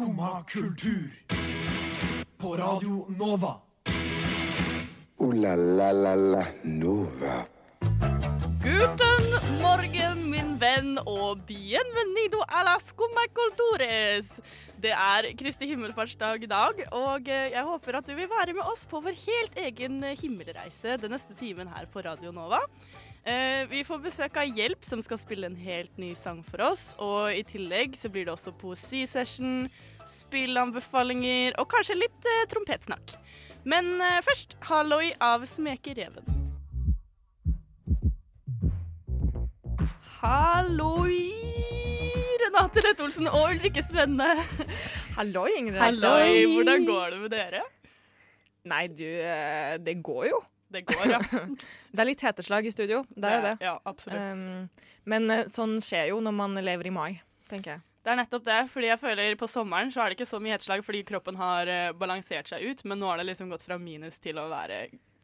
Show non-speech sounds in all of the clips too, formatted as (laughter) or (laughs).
Skumma kultur. På Radio Nova. O-la-la-la-la Nova. Guten morgen, min venn, og bienvenido a la Skumma cultures. Det er Kristi himmelfartsdag i dag, og eh, jeg håper at du vil være med oss på vår helt egen himmelreise den neste timen her på Radio Nova. Eh, vi får besøk av Hjelp, som skal spille en helt ny sang for oss. Og i tillegg så blir det også poesisession, spillanbefalinger og kanskje litt eh, trompetsnakk. Men eh, først Halloi av Smekereven. Halloi! Renate Lett Olsen og Ulrikke Svenne. (laughs) Hallo, Ingrid Halloi! Hvordan går det med dere? Nei, du, eh, det går jo. Det går, ja. (laughs) Det er litt heteslag i studio, det er jo det. Ja, absolutt. Um, men eh, sånn skjer jo når man lever i mai, tenker jeg. Det er nettopp det, fordi jeg føler på sommeren så er det ikke så mye hetslag fordi kroppen har eh, balansert seg ut, men nå har det liksom gått fra minus til å være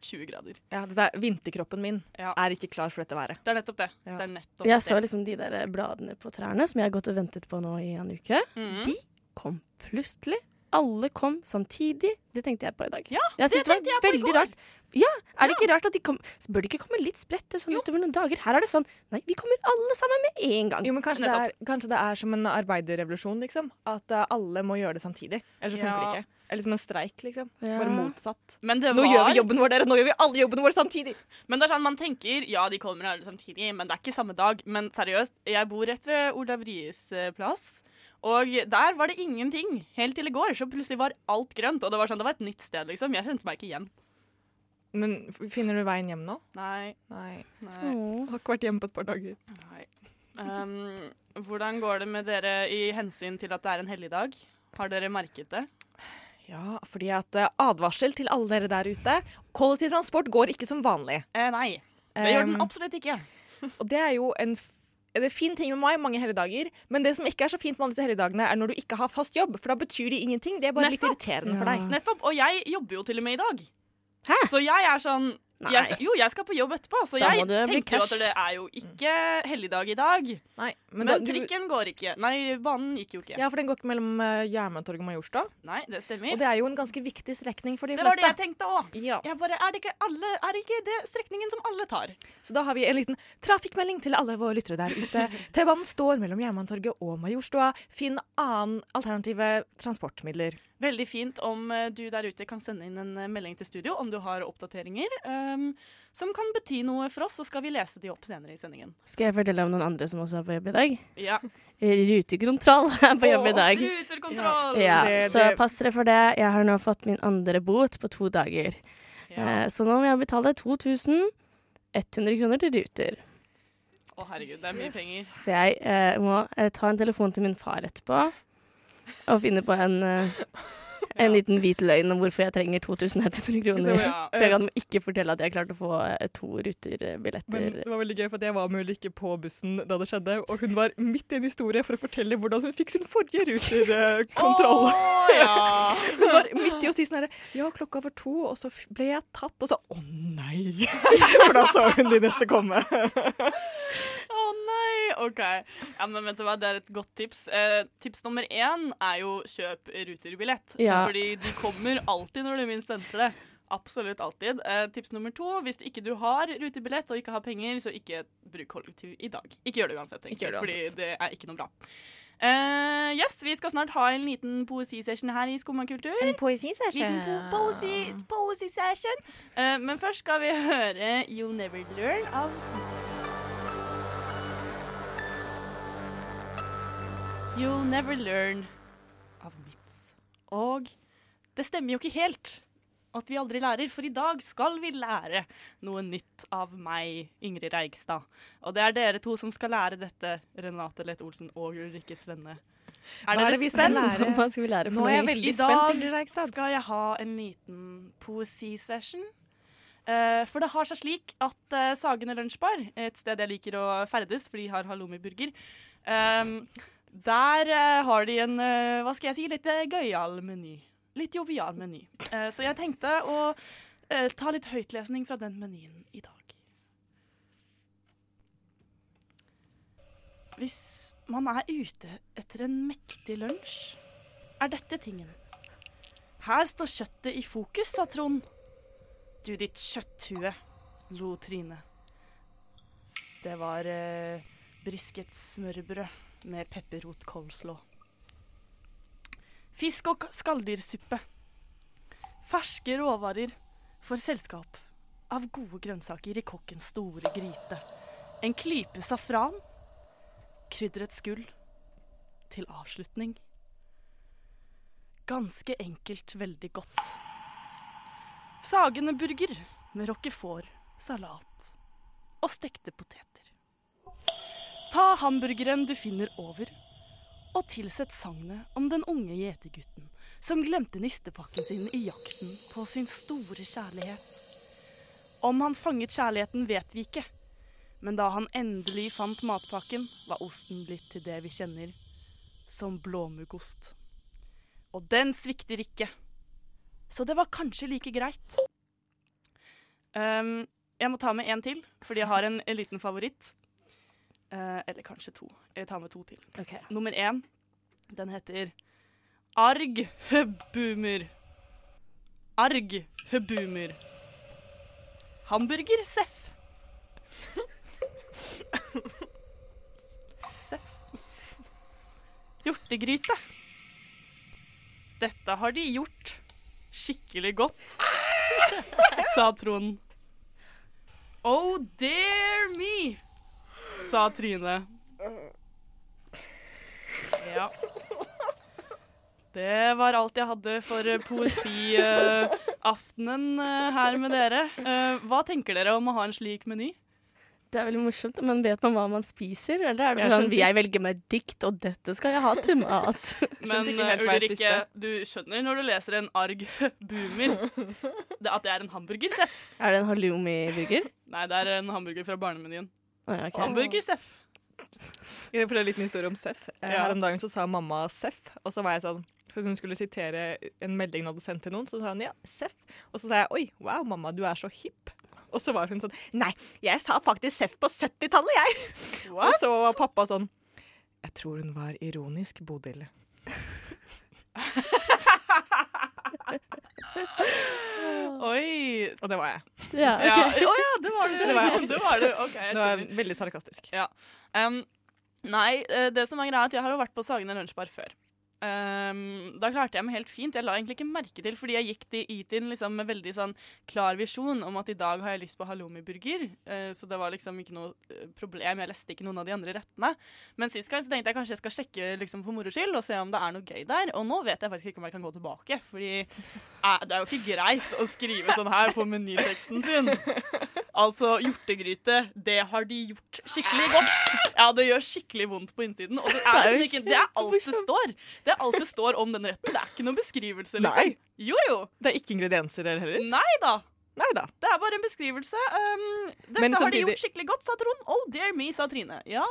20 grader. Ja, det der, Vinterkroppen min Ja. er ikke klar for dette været. Det er nettopp det. Ja. Det er nettopp Jeg så liksom de der bladene på trærne som jeg har gått og ventet på nå i en uke. Mm. De kom plutselig. Alle kom samtidig. Det tenkte jeg på i dag. Ja, jeg synes det på i veldig går. rart. Ja, er det ikke rart at de kom Bør de ikke komme litt spredt sånn utover noen dager? Her er det sånn Nei, vi kommer alle sammen med en gang. Jo, men kanskje det, er, kanskje det er som en arbeiderrevolusjon, liksom. At uh, alle må gjøre det samtidig. Ellers så funker Ja. det ikke. Eller som en streik, liksom. Ja. Bare motsatt. Men det Nå gjør vi jobben vår, dere! Nå gjør vi alle jobbene våre samtidig! Men det er sånn man tenker ja, de kommer alle samtidig, men det er ikke samme dag. Men seriøst, jeg bor rett ved Olav Ryes eh, plass. Og der var det ingenting helt til i går. Så plutselig var alt grønt. Og det var sånn, det var et nytt sted, liksom. Jeg kjente meg ikke igjen. Men finner du veien hjem nå? Nei. Nei. nei, Åh. Har ikke vært hjemme på et par dager. nei. Um, hvordan går det med dere i hensyn til at det er en helligdag? Har dere merket det? Ja, fordi at eh, advarsel til alle dere der ute. Kollektivtransport går ikke som vanlig. Eh, nei. Det gjør den Um, absolutt ikke. (laughs) Og det er jo en f det er fin ting med mai, mange helligdager. Men det som ikke er så fint med alle disse helligdagene, er når du ikke har fast jobb. For da betyr de ingenting. Det er bare litt irriterende irriterende for deg. Nettopp. Og jeg jobber jo til og med i dag. Hæ? Så jeg er sånn jeg skal, Jo, jeg skal på jobb etterpå, så Da jeg du tenker jo at det er jo ikke helligdag i dag. Nei, Men, da- du- trikken går ikke. Nei, banen gikk jo ikke. Ja, for den går ikke mellom uh, Jernbanetorget og Majorstua. Nei, det stemmer. Og det er jo en ganske viktig strekning for de det var det jeg tenkte òg. Ja. Er det ikke alle, er det ikke det strekningen som alle tar? Så da har vi en liten trafikkmelding til alle våre lyttere der ute. (laughs) T-banen står mellom Jernbanetorget og Majorstua. Finn annen alternative transportmidler. Veldig fint om eh, du der ute kan sende inn en eh, melding til studio om du har oppdateringer um, som kan bety noe for oss, så skal vi lese de opp senere i sendingen. Skal jeg fortelle om noen andre som også er på jobb i dag? Ja. Rutekontroll (laughs) er på jobb i dag. Ruterkontroll! Ja, Det- så pass dere for det. Jeg har nå fått min andre bot på to dager. Ja. Eh, Så nå må jeg betale 2100 kroner til Ruter. Å, herregud, det er mye penger. For jeg eh, må eh, ta en telefon til min far etterpå og finne på en, eh, en liten hvit løgn om hvorfor jeg trenger 2100 kroner. Ja. For jeg kan ikke fortelle at jeg klarte å få eh, to Men ruterbilletter. det var veldig gøy, for jeg var med Ulrikke på bussen da det skjedde, og hun var midt i en historie for å fortelle hvordan hun fikk sin forrige ruterkontroll. oh, ja. (laughs) Hun var midt i å si sånn herre Ja, klokka var to, og så ble jeg tatt, og så Å nei! (laughs) For da så hun de neste komme. Å nei! (laughs) OK. Ja, men vet du hva, Det er et godt tips. Eh, tips nummer én er jo kjøp ruterbillett. Ja. Fordi de kommer alltid når du minst venter det. Absolutt alltid. Eh, tips nummer to, hvis du ikke du har rutebillett og ikke har penger, så ikke bruk kollektiv i dag. Ikke gjør det uansett, tenker jeg, fordi det er ikke noe bra. Uh, yes, Vi skal snart ha en liten poesisession her i Skummakultur. En poesisession. Po poesi, poesi session. Eh, men først skal vi (laughs) høre You'll Never Learn av You'll Never Learn av Mitz. Og det stemmer jo ikke helt at vi aldri lærer, for i dag skal vi lære noe nytt av meg, Ingrid Reigstad. Og det er dere to som skal lære dette, Renate Lett Olsen og Ulrikke Svenne. Er det vi skal lære? Hva skal vi lære Nå er jeg veldig I spent, dag Ingrid Reigstad. skal jeg ha en liten poesisession. Uh, for det har seg slik at uh, Sagene Lunsjbar, et sted jeg liker å ferdes, for de har halloumi-burger, ehm, der uh, har de en, uh, hva skal jeg si, litt uh, gøyal meny. Litt jovial meny. Så jeg tenkte å ta litt høytlesning fra den menyen i dag. Hvis man er ute etter en mektig lunsj, er dette tingen. Her står kjøttet i fokus, sa Trond. Du ditt kjøtthue, lo Trine. Det var eh, brisket smørbrød med pepperrot coleslaw. Fisk og skalldyrsuppe. Ferske råvarer for selskap av gode grønnsaker i kokkens store gryte. En klype safran. krydrets gull. Til avslutning. Ganske enkelt veldig godt. Sagende burger med roquefort, salat og stekte poteter. Ta hamburgeren du finner over, og tilsett sagnet om den unge gjetergutten som glemte nistepakken sin i jakten på sin store kjærlighet. Om han fanget kjærligheten, vet vi ikke. Men da han endelig fant matpakken, var osten blitt til det vi kjenner som blåmuggost. Og den svikter ikke. Så det var kanskje like greit. Um, jeg må ta med én til, fordi jeg har en, en liten favoritt. Eh, eller kanskje to. Jeg tar med to til. Nummer én, den heter Arg høbbumer. Arg høbbumer. Hamburger seff. Seff. Hjortegryte. Dette har de gjort skikkelig godt, sa Trond. Oh dear me, sa Trine. Ja. Det var alt jeg hadde for poesiaftenen eh, her med dere. Eh, hva tenker dere om å ha en slik meny? Det er veldig morsomt, men vet man hva man spiser? Eller er det Jeg sånn jeg velger meg dikt, og dette skal jeg ha til mat? (laughs) Men eh, Ulrikke, du skjønner når du leser en arg (laughs) boomer at det er en hamburger, Seff? er det en halloumi-burger? Nei, det er en hamburger fra barnemenyen. Å, ja, ok. Hamburgerseff. Jeg får en liten historie om Seff. Eh, Ja. Her om dagen så sa mamma Seff, og så var jeg sånn for Hun skulle sitere en melding hun hadde sendt til noen, så sa hun ja, Seff. Og så sa jeg oi, wow, mamma, du er så hipp. Og så var hun sånn nei, jeg sa faktisk Seff på 70-tallet, jeg. Og så var pappa sånn jeg tror hun var ironisk, Bodil. (laughs) (laughs) Oi. Og det var jeg. Ja, Ja. Oh, ja, det var du. Det var jeg Det var du. Okay, Det var veldig sarkastisk. Um, nei, eh, det som er greia er at jeg har jo vært på Sagene lunsjbar før. Um, da klarte jeg meg helt fint. Jeg la egentlig ikke merke til, fordi jeg gikk til Eatin liksom med veldig sånn klar visjon om at i dag har jeg lyst på halloumi-burger. Eh, så det var liksom ikke noe eh, problem. Jeg leste ikke noen av de andre rettene. Men sist gang så tenkte jeg kanskje jeg skal sjekke liksom for moro skyld og se om det er noe gøy der. Og nå vet jeg faktisk ikke om jeg kan gå tilbake, fordi eh, det er jo ikke greit å skrive sånn her på menyteksten sin. Altså, hjortegryte, det har de gjort skikkelig godt. Ja, det gjør skikkelig vondt på innsiden. Og det er, Det er liksom ikke, det er alt det står. Det er alt det står om den retten. Det er ikke noen beskrivelse, liksom. Nei. Jo, jo. Det er ikke ingredienser her heller. Nei da. Neida. Det er bare en beskrivelse. Um, dette Men har de gjort skikkelig godt, sa Trond. Oh, dear me, sa Trine. Ja,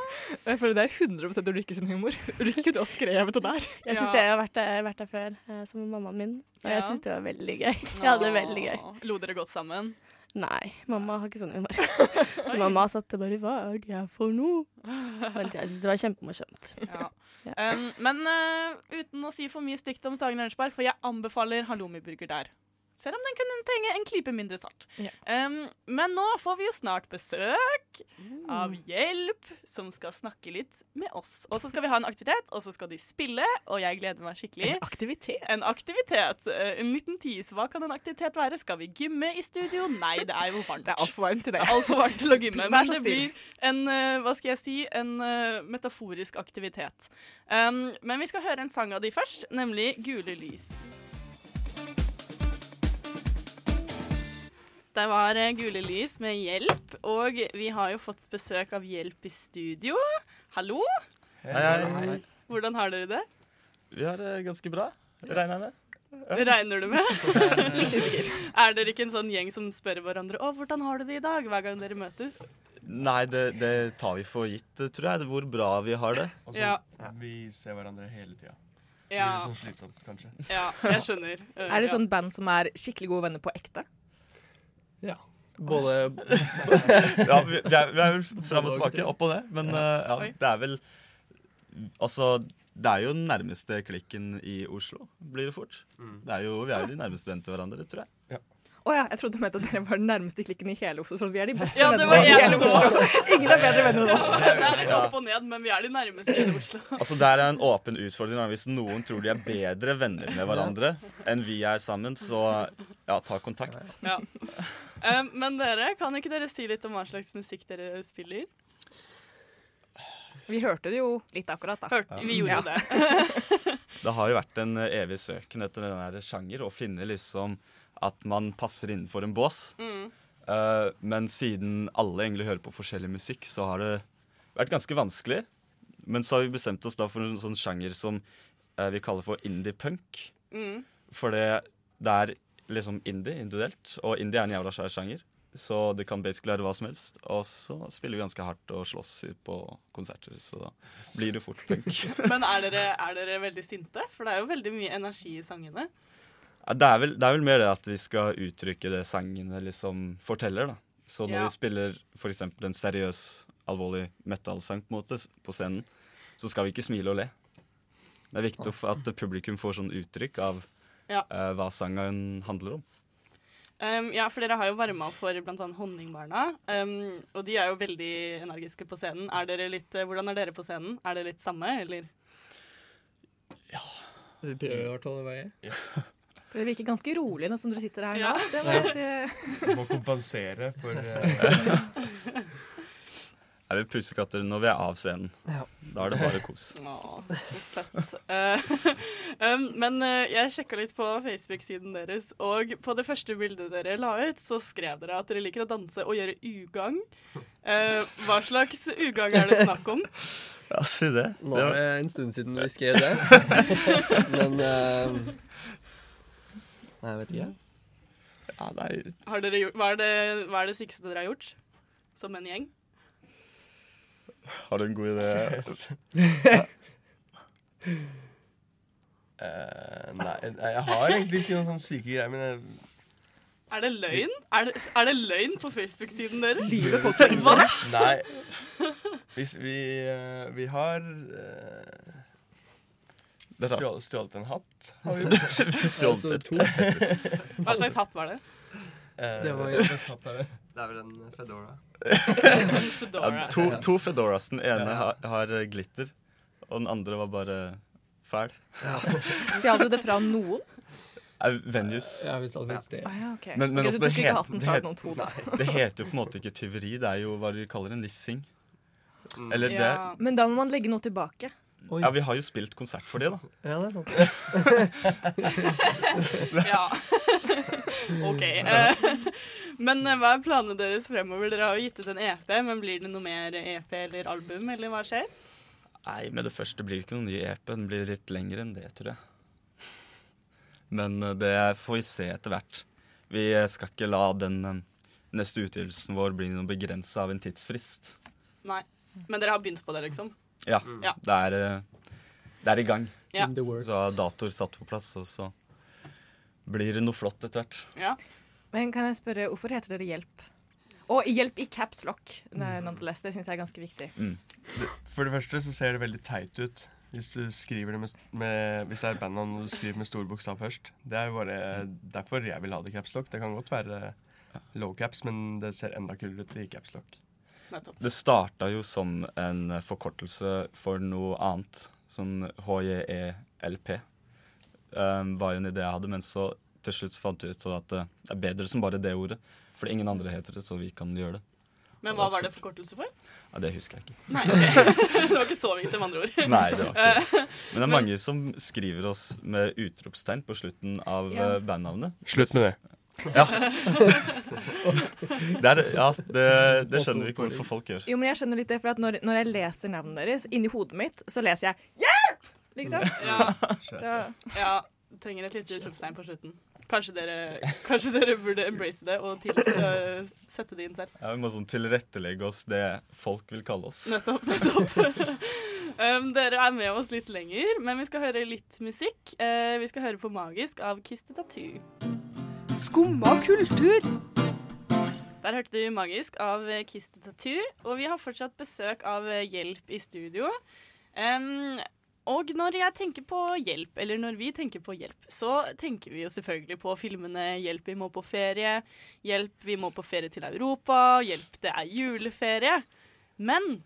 Jeg føler det er 100 Ulrikke sin humor. (laughs) Ulrikke, kunne ha skrevet det der. Jeg syns Ja. jeg har vært der, vært der før, som sammen mammaen min. Og jeg Ja. syns det var veldig gøy. (laughs) Jeg hadde det veldig gøy. Lo dere godt sammen? Nei, mamma har ikke sånn humor. (laughs) (laughs) Så mamma satt og bare Hva er det her for noe? Men jeg syns det var kjempemorsomt. (laughs) Ja. Ja. Um, men uh, uten å si for mye stygt om Sagen Lunsjbar, for jeg anbefaler halloumiburger der. Selv om den kunne trenge en klype mindre salt. Ja. Um, men nå får vi jo snart besøk av Hjelp, som skal snakke litt med oss. Og så skal vi ha en aktivitet, og så skal de spille, og jeg gleder meg skikkelig. En aktivitet. En aktivitet. eh, En liten tease. Hva kan en aktivitet være? Skal vi gymme i studio? Nei, det er jo varmt. Det er altfor varmt til det. Altfor varmt til å gymme. Men det blir en, eh, hva skal jeg si, en eh, metaforisk aktivitet. Um, men vi skal høre en sang av de først, nemlig 'Gule lys'. Det var eh, Gule lys med hjelp, og vi har jo fått besøk av hjelp i studio. Hallo, Hei, hei. hvordan har dere det? Vi har det ganske bra, regner jeg med. Regner du med? (laughs) Litt usikker. Er dere ikke en sånn gjeng som spør hverandre å, hvordan har du det i dag, hver gang dere møtes? Nei, det, det tar vi for gitt, tror jeg, hvor bra vi har det. Og så Ja. Vi ser hverandre hele tida. Det Ja, blir sånn slitsomt, kanskje. ja jeg skjønner. Uh, Er det ja. sånn band som er skikkelig gode venner på ekte? Ja. Både (laughs) Ja, vi, vi, er, vi er vel fram og tilbake, opp det, men eh, ja, det er vel Altså, det er jo den nærmeste klikken i Oslo, blir det fort. Mm. Det er jo, vi er jo de nærmeste vennene til hverandre, tror jeg. Å ja, jeg trodde du mente at dere var den nærmeste klikken i hele Oslo. Så vi er de beste Ja, det vennene var i hele Oslo. Ingen er bedre venner enn oss. Det er litt opp og ned, men vi er de nærmeste i Oslo. (laughs) Altså, Der er en åpen utfordring. Hvis noen tror de er bedre venner med hverandre enn vi er sammen, så ja, ta kontakt. Ja. Um, men dere, kan ikke dere si litt om hva slags musikk dere spiller? Vi hørte det jo litt akkurat, da. Hørte, vi gjorde Ja. det. (laughs) Det har jo vært en eh, evig søken etter den der sjanger, å finne liksom at man passer innenfor en bås. Mm. Uh, men siden alle egentlig hører på forskjellig musikk, så har det vært ganske vanskelig. Men så har vi bestemt oss da for en sånn sjanger som uh, vi kaller for indie-punk. Mm. For det, det er liksom indie individuelt, og indie er en jævla svær sjanger. Så det kan basically være hva som helst. Og så spiller vi ganske hardt og slåss på konserter, så da blir det fort punk. (laughs) Men er dere, er dere veldig sinte? For det er jo veldig mye energi i sangene. Det er, vel, det er vel mer det at vi skal uttrykke det sangene liksom forteller, da. Så når Ja. vi spiller f.eks. en seriøs, alvorlig metal-sang på, på scenen, så skal vi ikke smile og le. Det er viktig at publikum får sånn uttrykk av Ja. uh, hva sangen handler om. Um, ja, for dere har jo varma opp for bl.a. Honningbarna. Um, og de er jo veldig energiske på scenen. Er dere litt, uh, hvordan er dere på scenen? Er det litt samme, eller? Vi prøver i hvert fall å veie. For (laughs) det virker ganske rolig nå som dere sitter her Ja. nå. Det må jeg si. Må kompensere for eh, (laughs) (laughs) Jeg vil pusekatter når vi er av scenen. Ja. Da er det bare kos. (laughs) Å, så søtt. Eh, (laughs) um, men eh, jeg sjekka litt på Facebook-siden deres, og på det første bildet dere la ut, så skrev dere at dere liker å danse og gjøre ugagn. Uh, hva slags ugagn er det snakk om? (laughs) Ja, si det. Nå er det en stund siden vi skrev det. Men uh, Nei, jeg vet ikke. ja, nei, Har dere gjort, hva, er det, hva er det sykeste dere har gjort? Som en gjeng? Har du en god idé? Uh, nei, nei, jeg har egentlig ikke noen sånne syke greier, men jeg, Er det løgn? Er det, er det løgn på Facebook-siden deres? Livet folk på Hva? Nei. Hvis vi, eh, vi har uh, Det rart. stjålet, stjålet en hatt. Har vi gjort. (laughs) Stjålet Altså, to. Hva slags hatt var det? Uh, Det var- jo slags hatt er det? Det er vel en Fedora. (laughs) Ja, to, to fedoras. Den ene har, har glitter, og den andre var bare fæl. (laughs) Stjal du det fra noen? Venues. Ja, hvis det hadde vært sted. Ah, ja, okay. Men, men okay, altså, det, het, det, het, to, (laughs) det heter jo på en måte ikke tyveri, det er jo hva de kaller en lissing. Mm. Eller det Ja. Men da må man legge noe tilbake. Oi. Ja, vi har jo spilt konsert for det, da. Ja, det er sant. Ja. OK. Men eh, hva er planene deres fremover? Dere har jo gitt ut en EP, men blir det noe mer EP eller album, eller hva skjer? Nei, med det første blir det ikke noen ny EP. Den blir litt lengre enn det, tror jeg. Men eh, det får vi se etter hvert. Vi eh, skal ikke la den neste utgivelsen vår bli noe begrensa av en tidsfrist. Nei. Men dere har begynt på det, liksom? Ja, Ja. Det, er, det er i gang. Ja. In the works. Så har datoer satt på plass, og så blir det noe flott etter hvert. Ja. Men kan jeg spørre, hvorfor heter dere Hjelp? Og Hjelp i caps lock. Nonetheless, det syns jeg er ganske viktig. For det første så ser det veldig teit ut hvis du skriver det med, med Hvis det er bandnavn og du skriver med stor bokstav først. Det er jo bare derfor jeg vil ha det i caps lock. Det kan godt være low caps, men det ser enda kulere ut i caps lock. Det starta jo som en forkortelse for noe annet. Sånn HJELP. Um, var jo en idé jeg hadde, men så til slutt fant vi ut så at det er bedre som bare det ordet. For ingen andre heter det, så vi kan gjøre det. Men hva var det forkortelse for? Ja, Det husker jeg ikke. Nei, okay. (laughs) Det var ikke så viktig, med andre ord. (laughs) Nei, det var ikke det. Men det er mange som skriver oss med utropstegn på slutten av Ja. eh, bandnavnet. Slutt med det. Ja. (laughs) det, er, ja det, det skjønner vi ikke hvorfor folk gjør. Jo, men jeg skjønner litt det, for at når, når jeg leser navnet deres, inni hodet mitt, så leser jeg Hjelp! Liksom. Ja, Så, ja. Trenger et lite utropstegn på slutten. Kanskje dere, kanskje dere burde embrace det og til, uh, sette det inn selv. Ja, vi må sånn tilrettelegge oss det folk vil kalle oss. Nettopp. nettopp. (laughs) um, dere er med oss litt lenger, men vi skal høre litt musikk. Uh, vi skal høre på Magisk av Kiste Tattoo. Skumma kultur. Der hørte du Magisk av Kiste Tattoo, og vi har fortsatt besøk av Hjelp i studio. Em, og når jeg tenker på hjelp, eller når vi tenker på hjelp, så tenker vi jo selvfølgelig på filmene 'Hjelp, vi må på ferie', 'Hjelp, vi må på ferie til Europa', 'Hjelp, det er juleferie'. Men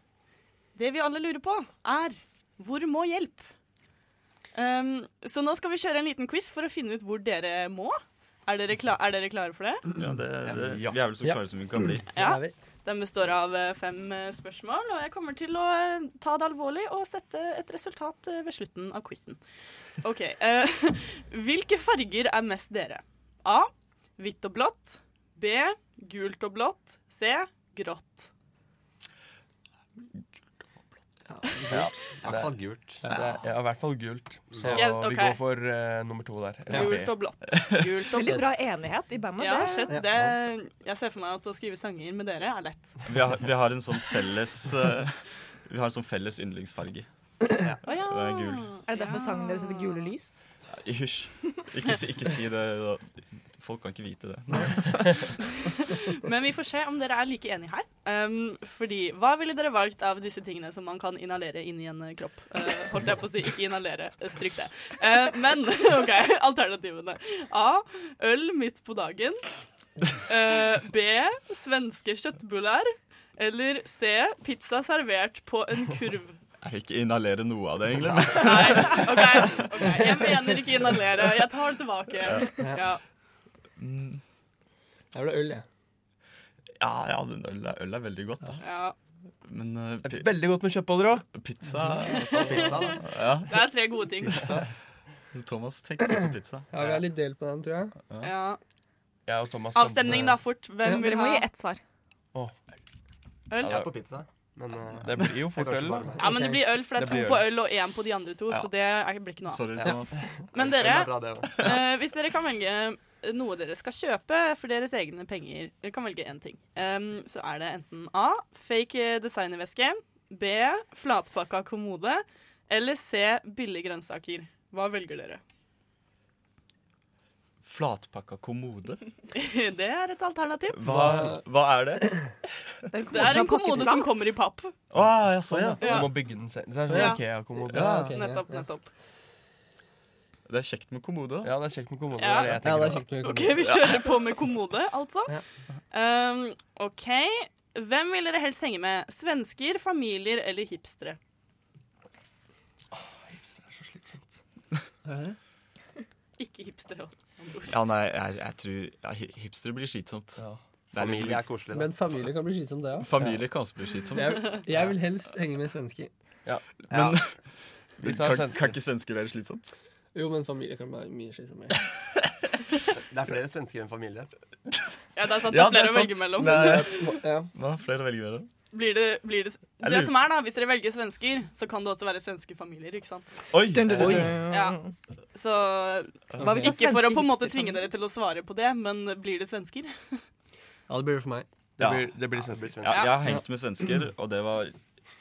det vi alle lurer på, er hvor må hjelp? Um, så nå skal vi kjøre en liten quiz for å finne ut hvor dere må. Er dere, kla er dere klare for det? Ja, det, det, Ja. Vi er vel så Ja. klare som vi kan bli. Ja. Den består av eh, fem eh, spørsmål, og jeg kommer til å eh, ta det alvorlig og sette et resultat ved slutten av quizen. OK. (laughs) hvilke farger er mest dere? A. Hvitt og blått. B. Gult og blått. C. Grått. Ja, I hvert fall gult. ja, i hvert fall gult. Så vi går for uh, nummer to der. Gult og blått. (laughs) Gult og Veldig bra enighet i bandet. Ja, det. shit, det, jeg ser for meg at å skrive sanger med dere er lett. Vi har, vi har en sånn felles uh, Vi har en sånn felles yndlingsfarge. Ja. Det er gul. Er det derfor sangen deres heter Gule lys? Ja, Hysj. Ikke, ikke si det. da. Folk kan ikke vite det. (laughs) Men vi får se om dere er like enige her. Um, fordi hva ville dere valgt av disse tingene som man kan inhalere inn i en eh, kropp? Uh, holdt jeg på å si, ikke inhalere. eh, Stryk det. Uh, men (laughs) OK, alternativene. A. Øl midt på dagen. Uh, B. Svenske kjøttbuller. Eller C. Pizza servert på en kurv. Jeg vil ikke inhalere noe av det, egentlig. Nei, OK. ok, Jeg mener ikke inhalere. Jeg tar det tilbake. Ja. Mm, Jeg vil ha øl, jeg. ja, ja den øl, er, øl er veldig godt, da. ja. Men er veldig godt med kjøttboller òg. pizza (laughs) da Ja, Det er tre gode ting. Thomas tenker på pizza. Ja, vi er litt delt på den, tror jeg. Ja. Jeg og Avstemning, da, fort. Hvem vil Dere må gi ett svar. øl? Jeg er på pizza, men uh, Det blir jo fort øl, da. Ja, men det blir øl, for det er Det to på øl. og én på de andre to. Ja. Så det er, blir ikke noe av. Sorry. Thomas. Men dere, er bra, det også. eh, hvis dere kan velge noe dere skal kjøpe for deres egne penger, dere kan velge én ting, Um, så er det enten A. Fake designerveske. B. Flatpakka kommode. Eller C. Billige grønnsaker. Hva velger dere? Flatpakka kommode? (laughs) Det er et alternativ. Hva, hva er det? Det er en kommode som kommer i papp. Å, ja, sånn, ja. Du Ja. må bygge den selv. Det er sånn Ja. Ikea-kommode. Ja, okay, Nettopp, nettopp. Det er kjekt med kommode. Ja, det er kjekt med kommode. Ja. Det er det jeg Ja, det er på. kjekt OK, vi kjører på med kommode, altså. Um, OK. Hvem vil dere helst henge med? Svensker, familier eller hipstere? Det er så slitsomt. Ikke hipstere. med. Ja, nei, jeg, jeg tror ja, hipstere blir slitsomt. Ja. Liksom, Familie er koselig, da. Men familie kan bli slitsomt, det òg. familie kan også bli slitsomt. Jeg, jeg vil helst henge med svensker. (laughs) Men Vi tar kan, kan ikke svensker være slitsomt? Jo, men familie kan være mye slitsomt. (laughs) Det er flere svensker enn familie. Ja, det er sant. Det Ja, det er flere å velge mellom. Nei, Ja. (laughs) Man har flere å velge mellom. Blir det, blir det, det som er da, Hvis dere velger svensker, så kan det også være svenske familier. ikke sant? Oi! Oi. Ja. Så Hva hvis Ikke for å på en måte tvinge dere til å svare på det, men blir det svensker? ja, det blir det for meg. Det Ja. blir, det blir Det blir svensker. Ja, jeg har hengt med svensker, og det var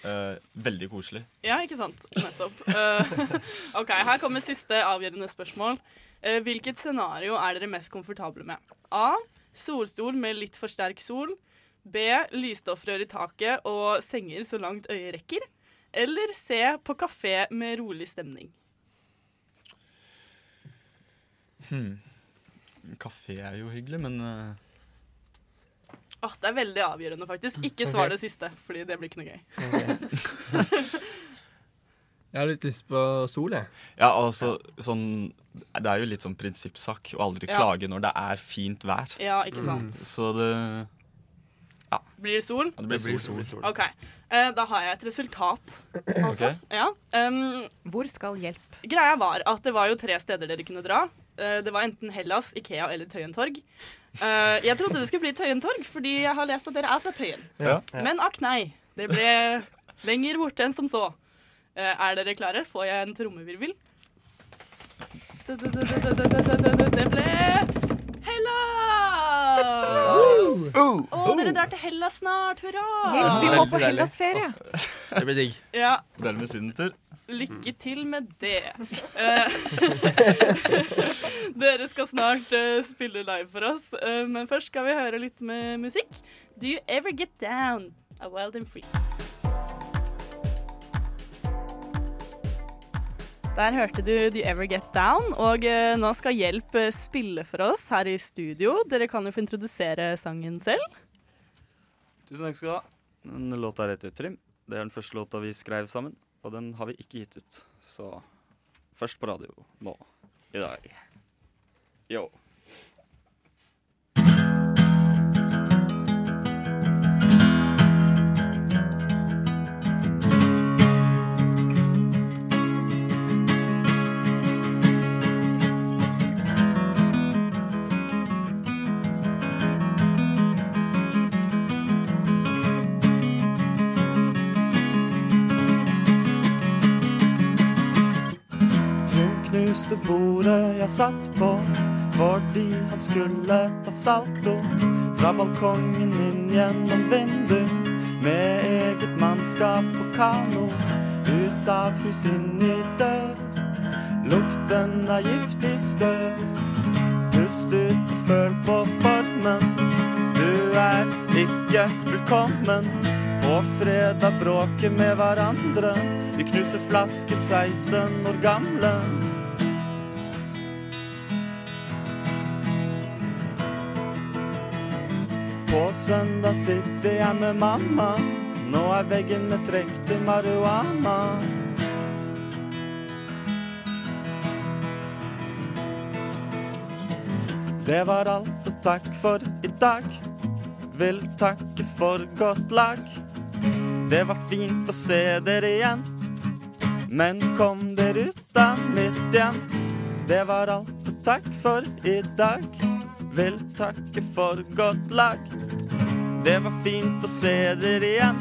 uh, veldig koselig. Ja, ikke sant? Nettopp. Uh, (laughs) OK, her kommer siste avgjørende spørsmål. Uh, hvilket scenario er dere mest komfortable med? A. Solstol med litt for sterk sol. B. Lysstoffrør i taket og senger så langt øyet rekker. Eller C. På kafé med rolig stemning. Hmm. Kafé er jo hyggelig, men uh... Åh, det er veldig avgjørende, faktisk. Ikke svar det siste, fordi det blir ikke noe gøy. (laughs) Jeg har litt lyst på sol, jeg. Ja, altså sånn Det er jo litt sånn prinsippsak å aldri Ja. klage når det er fint vær. Ja, ikke sant? Så det Blir det sol? ja, Det blir Det blir sol. sol. sol. OK. Eh, da har jeg et resultat. Altså. Okay. Ja. Um, Hvor skal hjelp? greia var at det var jo tre steder dere kunne dra. Eh, det var enten Hellas, Ikea eller Tøyen torg. Eh, jeg trodde det skulle bli Tøyen torg, fordi jeg har lest at dere er fra Tøyen. Ja. Men akk nei. Det ble lenger borte enn som så. Eh, er dere klare? Får jeg en trommevirvel? Det ble Hellas! Oh, dere drar til Hellas snart. Hurra! Hjelp, vi må på Hellas-ferie. Det blir digg. (laughs) Ja, Vel med sydentur. lykke til med det. Eh, (laughs) dere skal snart eh, spille live for oss, eh, men først skal vi høre litt med musikk. Do you ever get down? A wild and free. Der hørte du Do You Ever Get Down, og eh, nå skal Hjelp eh, spille for oss her i studio. Dere kan jo få introdusere sangen selv. Tusen takk skal du ha. Den låta heter Trym. Det er den første låta vi skrev sammen, og den har vi ikke gitt ut. Så først på radio nå i dag. Yo. Knuste bordet jeg satt på fordi han skulle ta salto fra balkongen inn gjennom vindu med eget mannskap på kano ut av hus inn i dør. Lukten av giftig støv. Pust ut og føl på formen. Du er ikke velkommen. På fredag bråker med hverandre. Vi knuser flasker 16 år gamle. På søndag sitter jeg med mamma. Nå er veggene trukket i marihuana. Det var alt, og takk for i dag. Vil takke for godt lag. Det var fint å se dere igjen. Men kom dere ut av mitt hjem. Det var alt, og takk for i dag. Vil takke for godt lag. Det var fint å se dere igjen.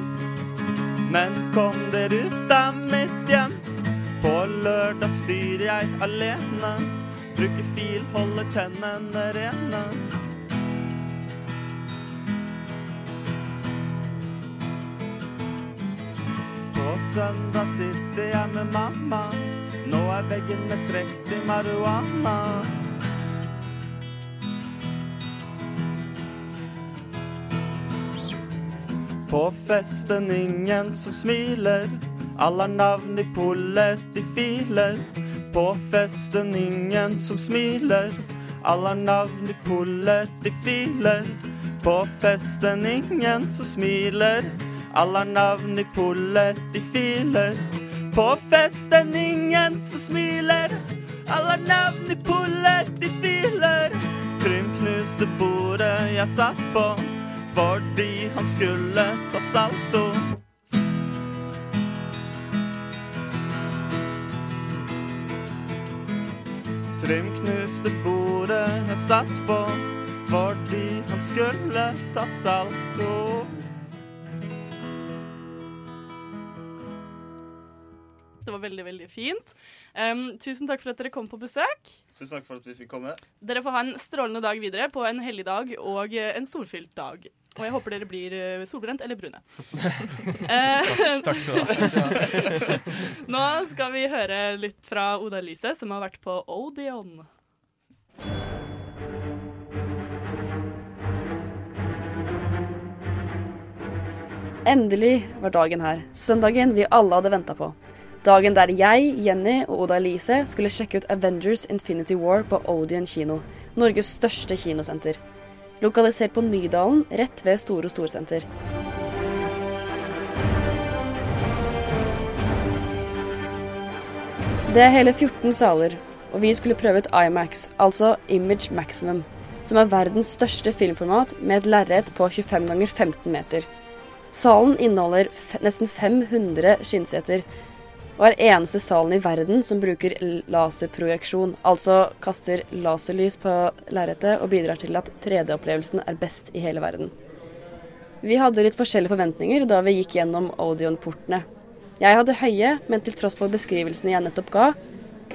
Men kom dere ut av mitt hjem. På lørdag spyr jeg alene. Bruker fil, holder tennene rene. På søndag sitter jeg med mamma. Nå er veggene trukket i marihuana. På festen ingen som smiler. Alle har navn i pullet i filer. På festen ingen som smiler. Alle har navn i pullet i filer. På festen ingen som smiler. Alle har navn i pullet i filer. På festen ingen som smiler. Alle har navn i pullet i filer. Krymknuste bordet jeg satt på fordi han skulle ta salto. Trym knuste bordet jeg satt på fordi han skulle ta salto. Det var veldig, veldig fint. Um, tusen takk for at dere kom på besøk. Tusen takk for at vi fikk komme. Dere får ha en strålende dag videre på en hellig dag og en solfylt dag. Og jeg håper dere blir eh, solbrent eller brune. takk, (laughs) Takk skal du ha. (laughs) Nå skal vi høre litt fra Oda Elise, som har vært på Odeon. Endelig var dagen her. Søndagen vi alle hadde venta på. Dagen der jeg, Jenny og Oda Elise skulle sjekke ut Avengers Infinity War på Odeon kino, Norges største kinosenter. Lokalisert på Nydalen, rett ved Store Storsenter. Det er hele 14 saler, og vi skulle prøve ut IMAX, altså Image Maximum, som er verdens største filmformat med et lerret på 25 ganger 15 meter. Salen inneholder nesten 500 skinnseter, og er eneste salen i verden som bruker laserprojeksjon, altså kaster laserlys på lerretet og bidrar til at 3D-opplevelsen er best i hele verden. Vi hadde litt forskjellige forventninger da vi gikk gjennom Odeon-portene. Jeg hadde høye, men til tross for beskrivelsene jeg nettopp ga,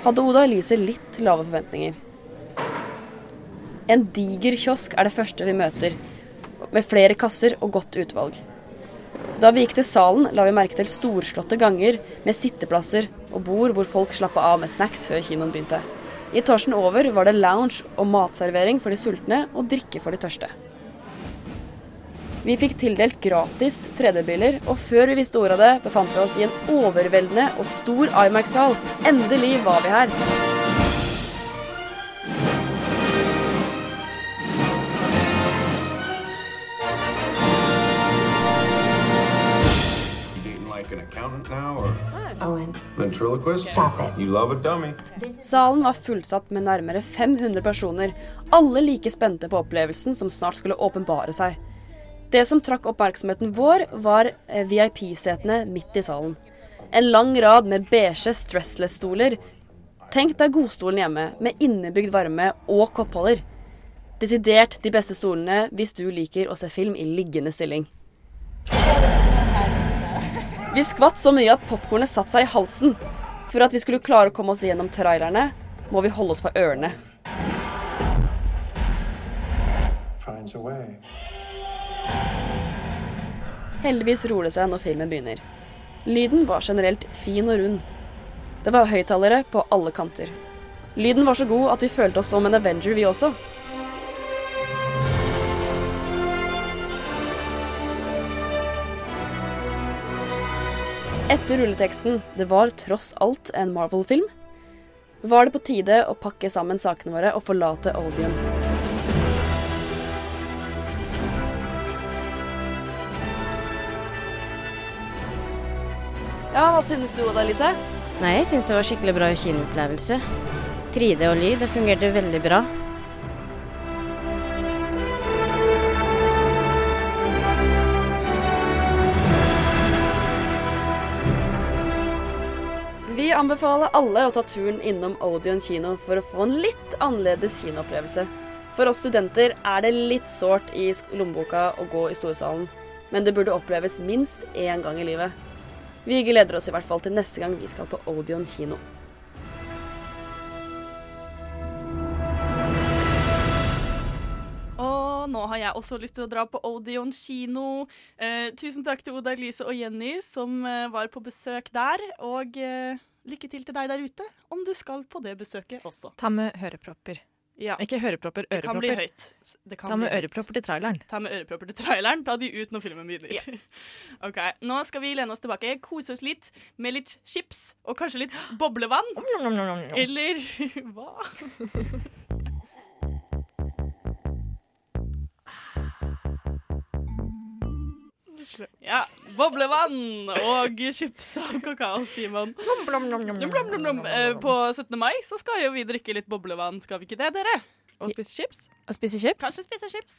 hadde Oda og Elise litt lave forventninger. En diger kiosk er det første vi møter, med flere kasser og godt utvalg. Da vi gikk til salen, la vi merke til storslåtte ganger med sitteplasser og bord hvor folk slappa av med snacks før kinoen begynte. I etasjen over var det lounge og matservering for de sultne og drikke for de tørste. Vi fikk tildelt gratis 3D-briller, og før vi visste ordet av det, befant vi oss i en overveldende og stor Imax-sal. Endelig var vi her. Now, or Owen. ventriloquist? Stop it. You love a dummy. Salen var fullsatt med nærmere 500 personer, alle like spente på opplevelsen som snart skulle åpenbare seg. Det som trakk oppmerksomheten vår, var eh, VIP-setene midt i salen. En lang rad med beige stressless-stoler. Tenk deg godstolen hjemme, med innebygd varme og koppholder. Desidert de beste stolene hvis du liker å se film i liggende stilling. Vi skvatt så mye at popkornet satte seg i halsen. For at vi skulle klare å komme oss gjennom trailerne, må vi holde oss for ørene. Heldigvis roer det seg når filmen begynner. Lyden var generelt fin og rund. Det var høyttalere på alle kanter. Lyden var så god at vi følte oss som en Avenger, vi også. Etter rulleteksten 'Det var tross alt en Marvel-film', var det på tide å pakke sammen sakene våre og forlate Odeon. Ja, hva synes du, Oda Lise? Nei, jeg syns det var skikkelig bra kinoopplevelse. 3D og lyd, det fungerte veldig bra. Vi anbefaler alle å ta turen innom Odeon kino for å få en litt annerledes kinoopplevelse. For oss studenter er det litt sårt i lommeboka å gå i storsalen, men det burde oppleves minst én gang i livet. Vi gleder oss i hvert fall til neste gang vi skal på Odeon kino. Nå har jeg også lyst til å dra på Odeon kino. Eh, tusen takk til Oda Elise og Jenny som eh, var på besøk der. Og eh, lykke til til deg der ute, om du skal på det besøket også. Ta med hørepropper. Ja. Ikke hørepropper, Det kan bli ørepropper. høyt. Det kan Ta med ørepropper til traileren. Ta med ørepropper til traileren. Ta de ut når filmen begynner. (laughs) ok, Nå skal vi lene oss tilbake, kose oss litt med litt chips og kanskje litt boblevann. Eller (laughs) hva? (laughs) Ja, boblevann og chips av kakao, Simon. Blom, blom, blom. Eh, På 17. mai så skal jo vi drikke litt boblevann, skal vi ikke det, dere? Og spise chips? Og spise chips? Kanskje spise chips.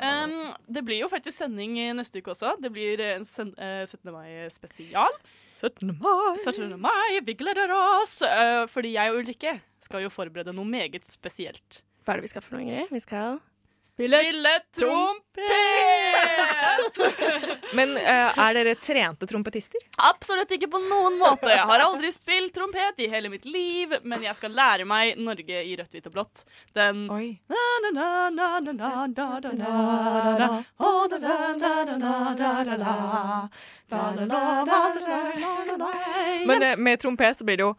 Um, det blir jo faktisk sending neste uke også. Det blir en sen eh, 17. mai-spesial. 17. mai! 17. mai, Vi gleder oss! Uh, fordi jeg og Ulrikke skal jo forberede noe meget spesielt. Hva er det vi skal for noe, Ingrid? Vi skal Spille, Spille trompet! Men uh, er dere trente trompetister? Absolutt ikke på noen måte. Jeg har aldri spilt trompet i hele mitt liv, men jeg skal lære meg Norge i rødt, hvitt og blått. Den Oi. Men med trompet så blir det jo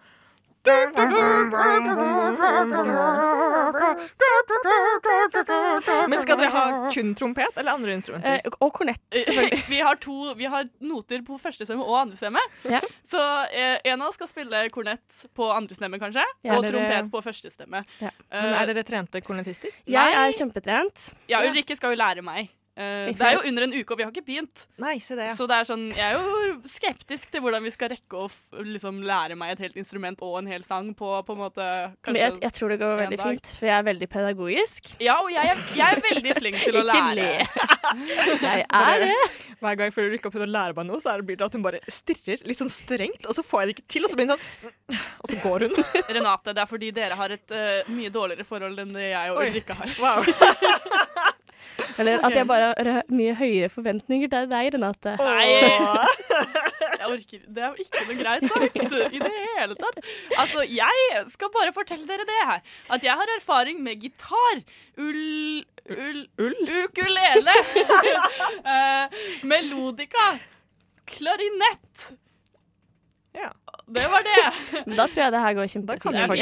men skal dere ha kun trompet eller andre instrumenter? Eh, og kornett, (laughs) selvfølgelig. Vi har, to, vi har noter på første stemme og andre stemme. Ja. Så eh, en av oss skal spille kornett på andre stemme, kanskje, Ja. og dere- trompet på første stemme. Ja. Men er dere trente kornettister? Jeg er kjempetrent. Ja, Ulrikke skal jo lære meg. Eh, I det er jo under en uke, og vi har ikke begynt. Nei, se det, ja. Så det er sånn, jeg er jo skeptisk til hvordan vi skal rekke å f liksom, lære meg et helt instrument og en hel sang på på en måte Men jeg, jeg tror det går veldig dag. fint, for jeg er veldig pedagogisk. Ja, og jeg er, jeg er veldig flink til å Ikke lære. le. (laughs) Jeg er det. Hver gang jeg føler Ulrikke prøver å lære meg noe, så blir det at hun bare stirrer litt sånn strengt, og så får jeg det ikke til, og så blir hun sånn Og så går hun. Renate, det er fordi dere har et uh, mye dårligere forhold enn det jeg og Oi. Ulrikke har. Wow. (laughs) Eller at jeg bare har mye høyere forventninger til deg, Renate. Nei! (laughs) Jeg orker Det er ikke noe greit sagt i det hele tatt. Altså, jeg skal bare fortelle dere det her. At jeg har erfaring med gitar, ull... ull, ukulele, (laughs) uh, melodika, klarinett Ja. det var det. Men da tror jeg det her går kjempefint. Jeg har.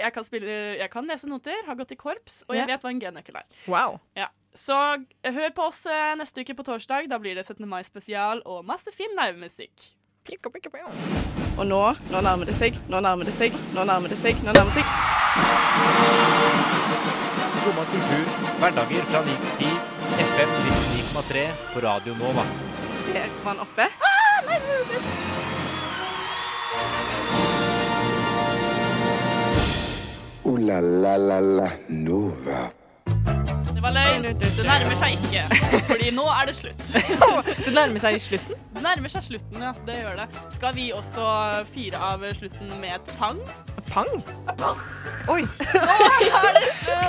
Jeg kan, spille, jeg kan lese noter, har gått i korps, og jeg Ja. vet hva en G-nøkkel er. Wow. Ja. Så eh, hør på oss eh, neste uke på torsdag. Da blir det 17. mai spesial og masse fin livemusikk. Og nå, nå nærmer det seg, nå nærmer det seg, nå nærmer det seg, nå nærmer det seg. Skumma kultur, hverdager fra 9 til 10, FM 99,3 på Radio Nova. Der var han oppe. Ooh la la la la Nova. Løgn. Det nærmer seg ikke, fordi nå er det slutt. (laughs) Det nærmer seg slutten? Det nærmer seg slutten, ja. Det gjør det. Skal vi også fire av slutten med et pang? Pang? Pang. Oi. (laughs)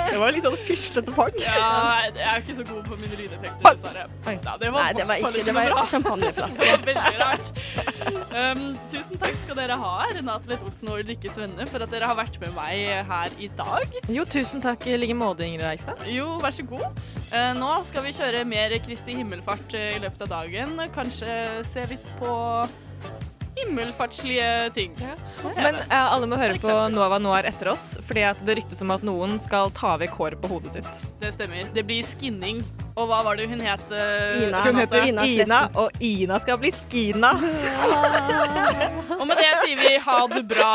Det var litt sånn fislete pang. Ja, jeg er ikke så god på mine lydeffekter, dessverre. Ja, det var Nei, det var ikke- det var bra. champagneflaske. (laughs) Veldig rart. Um, tusen takk skal dere ha, Renate Lett Olsen og Ulrikke Svenne, for at dere har vært med meg her i dag. Jo, tusen takk i like måte, Ingrid Eikstad. Jo, vær så god. Uh, nå skal vi kjøre mer Kristi himmelfart eh, i løpet av dagen. Kanskje se litt på himmelfartslige ting. Ja. Men uh, alle må høre på. Nova Noir etter oss, fordi at det ryktes om at noen skal ta vekk håret på hodet sitt. Det stemmer. Det blir skinning. Og hva var det hun het? eh, Hun Renate? heter Ina, og Ina skal bli Skina. (laughs) Og med det sier vi ha det bra.